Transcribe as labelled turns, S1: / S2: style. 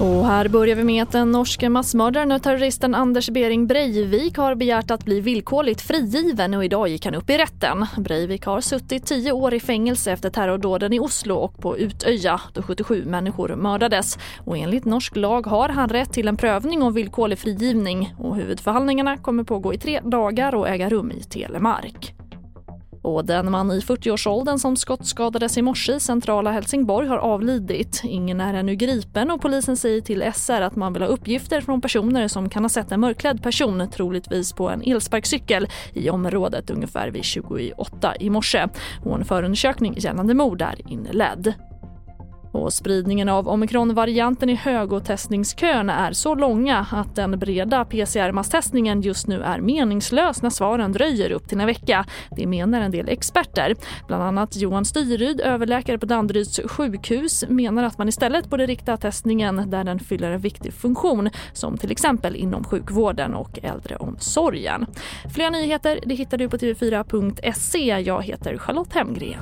S1: Och här börjar vi med att den norske massmördaren och terroristen Anders Bering Breivik har begärt att bli villkorligt frigiven och idag gick han upp i rätten. Breivik har suttit tio år i fängelse efter terrordåden i Oslo och på Utöja då 77 människor mördades. Och enligt norsk lag har han rätt till en prövning om villkorlig frigivning och huvudförhandlingarna kommer pågå i tre dagar och äga rum i Telemark. Och den man i 40-årsåldern som skottskadades i morse i centrala Helsingborg har avlidit. Ingen är ännu gripen och polisen säger till SR att man vill ha uppgifter från personer som kan ha sett en mörklädd person, troligtvis på en elsparkcykel, i området ungefär vid 28 i morse. Och en förundersökning gällande mord är inledd. Och spridningen av omikronvarianten är hög och testningsköerna är så långa att den breda PCR-masstestningen just nu är meningslös när svaren dröjer upp till en vecka. Det menar en del experter. Bland annat Johan Styryd, överläkare på Danderyds sjukhus, menar att man istället borde rikta testningen där den fyller en viktig funktion som till exempel inom sjukvården och äldreomsorgen. Fler nyheter det hittar du på tv4.se. Jag heter Charlotte Hemgren.